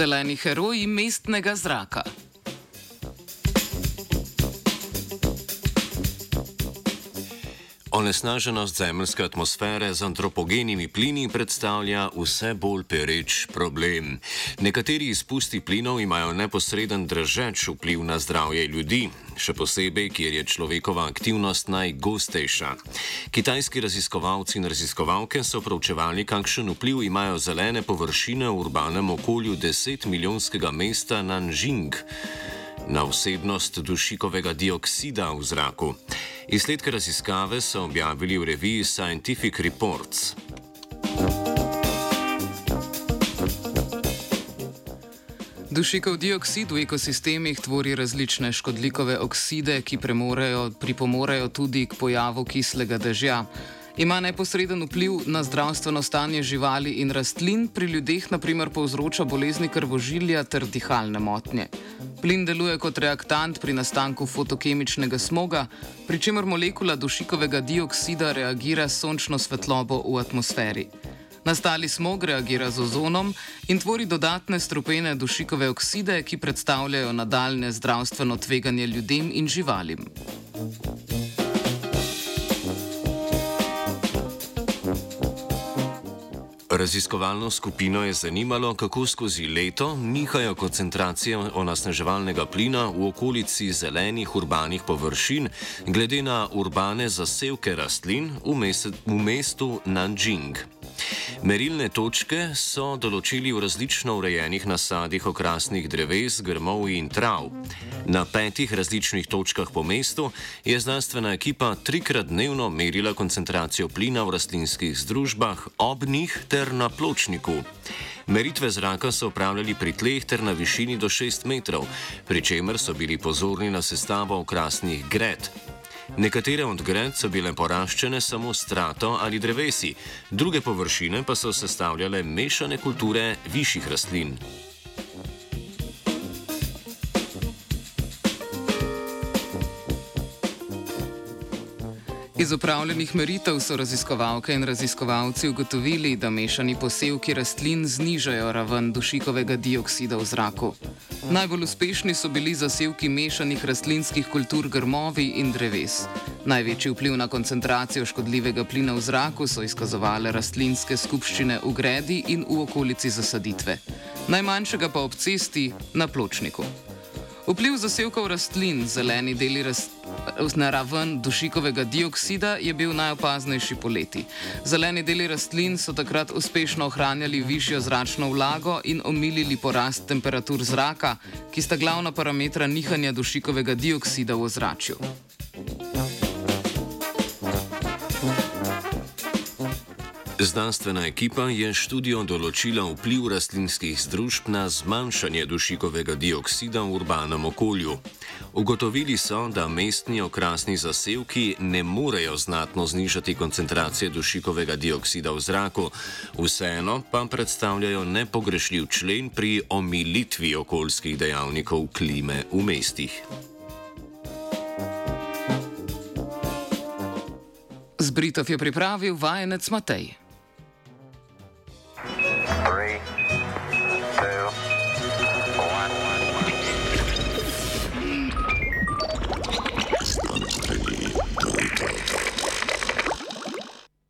Zeleni heroji mestnega zraka. Onesnaženost zemljske atmosfere z antropogenimi plini predstavlja vse bolj pereč problem. Nekateri izpusti plinov imajo neposreden držeč vpliv na zdravje ljudi, še posebej, kjer je človekova aktivnost najgostejša. Kitajski raziskovalci in raziskovalke so proučevali, kakšen vpliv imajo zelene površine v urbanem okolju 10 milijonskega mesta Nanjing na vsebnost dušikovega dioksida v zraku. Izsledke raziskave so objavili v reviji Scientific Reports. Dušikov dioksid v ekosistemih tvori različne škodljikove okside, ki pripomorejo tudi k pojavu kislega dežja. Ima neposreden vpliv na zdravstveno stanje živali in rastlin, pri ljudeh naprimer povzroča bolezni krvožilja ter dihalne motnje. Plin deluje kot reaktant pri nastanku fotokemičnega smoga, pri čemer molekula dušikovega dioksida reagira s sončno svetlobo v atmosferi. Nastali smog reagira z ozonom in tvori dodatne strupene dušikove okside, ki predstavljajo nadaljne zdravstveno tveganje ljudem in živalim. Raziskovalno skupino je zanimalo, kako skozi leto nihajo koncentracije onasneževalnega plina v okolici zelenih urbanih površin, glede na urbane zasevke rastlin v, v mestu Nanjing. Merilne točke so določili v različno urejenih nasadih okrasnih dreves, grmov in trav. Na petih različnih točkah po mestu je znanstvena ekipa trikrat dnevno merila koncentracijo plina v rastlinskih združbah, ob njih ter na pločniku. Meritve zraka so upravljali pri tleh ter na višini do 6 metrov, pri čemer so bili pozorni na sestavo okrasnih gred. Nekatere od gred so bile poraščene samo strato ali drevesi, druge površine pa so sestavljale mešane kulture višjih rastlin. Iz upravljenih meritev so raziskovalke in raziskovalci ugotovili, da mešani posevki rastlin znižajo raven dušikovega dioksida v zraku. Najbolj uspešni so bili zasevki mešanih rastlinskih kultur grmovi in dreves. Največji vpliv na koncentracijo škodljivega plina v zraku so izkazovale rastlinske skupščine v gredi in v okolici zasaditve, najmanjšega pa ob cesti na pločniku. Vpliv zasevkov rastlin, zeleni deli na raven dušikovega dioksida, je bil najopaznejši poleti. Zeleni deli rastlin so takrat uspešno ohranjali višjo zračno vlago in omilili porast temperatur zraka, ki sta glavna parametra nihanja dušikovega dioksida v ozračju. Znanstvena ekipa je študijo določila vpliv rastlinskih združb na zmanjšanje dušikovega dioksida v urbanem okolju. Ugotovili so, da mestni okrasni zasevki ne morejo znatno znižati koncentracije dušikovega dioksida v zraku, vseeno pa predstavljajo nepogrešljiv člen pri omilitvi okoljskih dejavnikov klime v mestih. Z Britov je pripravil vajenec Matej.